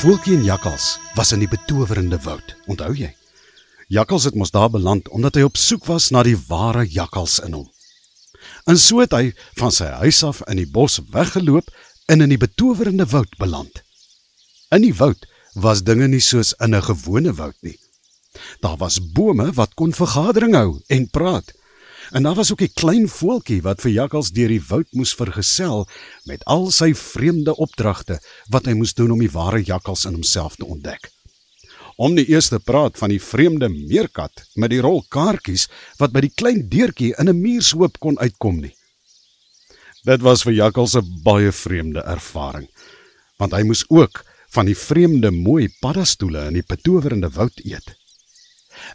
Voeltjie en Jakkals was in die betowerende woud. Onthou jy? Jakkals het mos daar beland omdat hy op soek was na die ware jakkals in hom. En so het hy van sy huis af in die bos weggeloop en in die betowerende woud beland. In die woud was dinge nie soos in 'n gewone woud nie. Daar was bome wat kon vergadering hou en praat. En daar was ook 'n klein voeltjie wat vir jakkals deur die woud moes vergesel met al sy vreemde opdragte wat hy moes doen om die ware jakkals in homself te ontdek. Om die eerste praat van die vreemde meerkat met die rol kaartjies wat by die klein deurtjie in 'n muurshoop kon uitkom nie. Dit was vir jakkals 'n baie vreemde ervaring, want hy moes ook van die vreemde mooi paddastoele in die betowerende woud eet.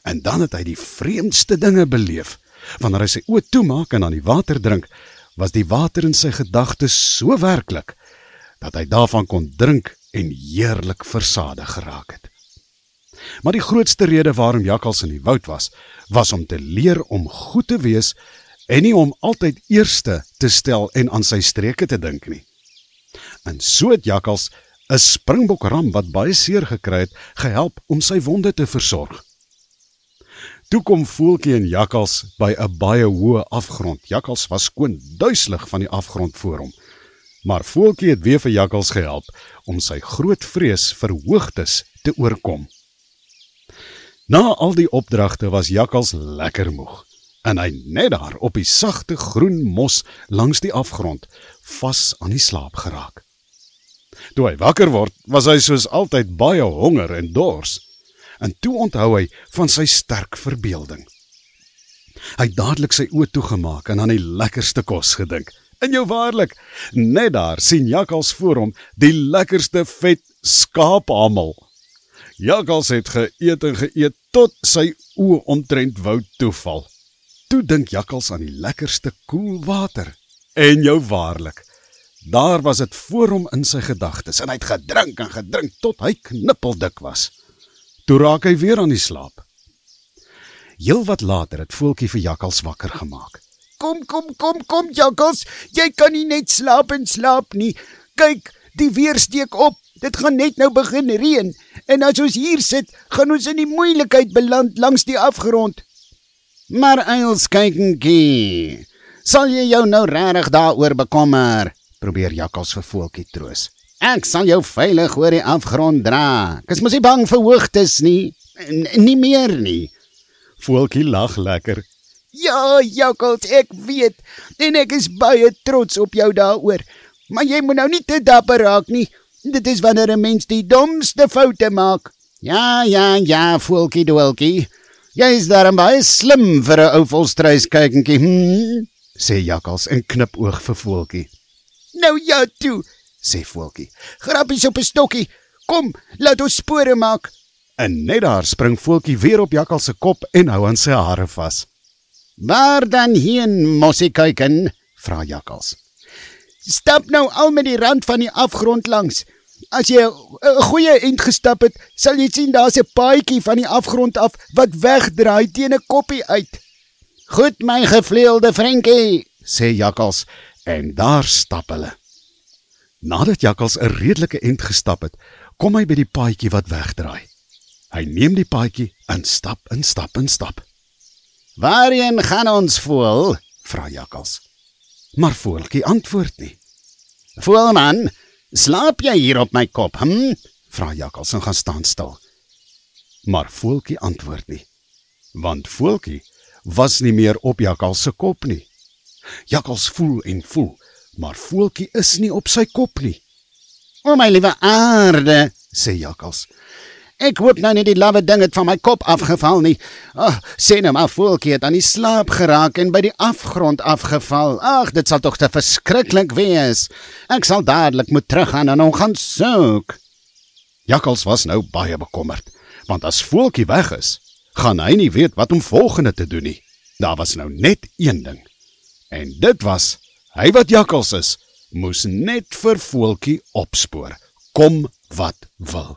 En dan het hy die vreemdste dinge beleef Wanneer hy sy oë toemaak en aan die water drink, was die water in sy gedagtes so werklik dat hy daarvan kon drink en heerlik versadig geraak het. Maar die grootste rede waarom jakkals in die woud was, was om te leer om goed te wees en nie om altyd eerste te stel en aan sy streke te dink nie. En so het jakkals 'n springbokram wat baie seer gekry het, gehelp om sy wonde te versorg. Toe kom voeltjie en jakkals by 'n baie hoë afgrond. Jakkals was skoon duiselig van die afgrond voor hom. Maar voeltjie het weer vir jakkals gehelp om sy groot vrees vir hoogtes te oorkom. Na al die opdragte was jakkals lekker moeg en hy net daar op die sagte groen mos langs die afgrond vas aan die slaap geraak. Toe hy wakker word, was hy soos altyd baie honger en dors en toe onthou hy van sy sterk verbeelding. Hy het dadelik sy oë toegemaak en aan die lekkerste kos gedink. En jou waarlik, net daar sien Jakkals voor hom die lekkerste vet skaaphamel. Jakkals het geëet en geëet tot sy oë omtrent wou toeval. Toe dink Jakkals aan die lekkerste koel water. En jou waarlik, daar was dit voor hom in sy gedagtes en hy het gedrink en gedrink tot hy knippeldik was. Toe raak hy weer aan die slaap. Heelwat later het voeltjie vir Jakkals wakker gemaak. Kom, kom, kom, kom Jakkals, jy kan nie net slaap en slaap nie. Kyk, die weer steek op. Dit gaan net nou begin reën en as ons hier sit, gaan ons in die moeilikheid beland langs die afgrond. Maar eils kykenkie. Sal jy jou nou regtig daaroor bekommer? Probeer Jakkals vir voeltjie troos. Ek sal jou veilig oor die afgrond dra. Ek is mos nie bang vir hoogtes nie. N nie meer nie. Voeltjie lag lekker. Ja, Jakkals, ek weet en ek is baie trots op jou daaroor. Maar jy moet nou nie te dapper raak nie. Dit is wanneer 'n mens die domste foute maak. Ja, ja, ja, voeltjie doeltjie. Jy is darem baie slim vir 'n ou volstruis kykentjie. Hm? sê Jakkals en knip oog vir voeltjie. Nou ja, toe sê voeltjie. Grappies op 'n stokkie. Kom, laat ons spore maak. En net daar spring voeltjie weer op Jakkal se kop en hou aan sy hare vas. "Waar dan heen, mosie kyken?" vra Jakkals. "Stap nou al met die rand van die afgrond langs. As jy 'n goeie end gestap het, sal jy sien daar's 'n paadjie van die afgrond af wat wegdraai teen 'n koppie uit." "Goed my gevleelde vriendjie," sê Jakkals en daar stap hulle. Nadat Jakkals 'n redelike end gestap het, kom hy by die paadjie wat wegdraai. Hy neem die paadjie en stap en stap en stap. "Waarheen gaan ons voel?" vra Jakkals. Maar voeltjie antwoord nie. "Voelman, slaap jy hier op my kop?" Hm? vra Jakkals en gaan staan stil. Maar voeltjie antwoord nie. Want voeltjie was nie meer op Jakkals se kop nie. Jakkals voel en voel maar voeltjie is nie op sy kop nie. O my liewe aarde, sê Jakkals. Ek hoop nou net die lawwe ding het van my kop afgeval nie. Ag, oh, sê nou maar voeltjie het aan die slaap geraak en by die afgrond afgeval. Ag, dit sal tog te verskriklik wees. Ek sal dadelik moet teruggaan en hom gaan soek. Jakkals was nou baie bekommerd, want as voeltjie weg is, gaan hy nie weet wat om volgende te doen nie. Daar was nou net een ding. En dit was Hy wat jakkals is, moes net vir voeltjie opspoor, kom wat wil.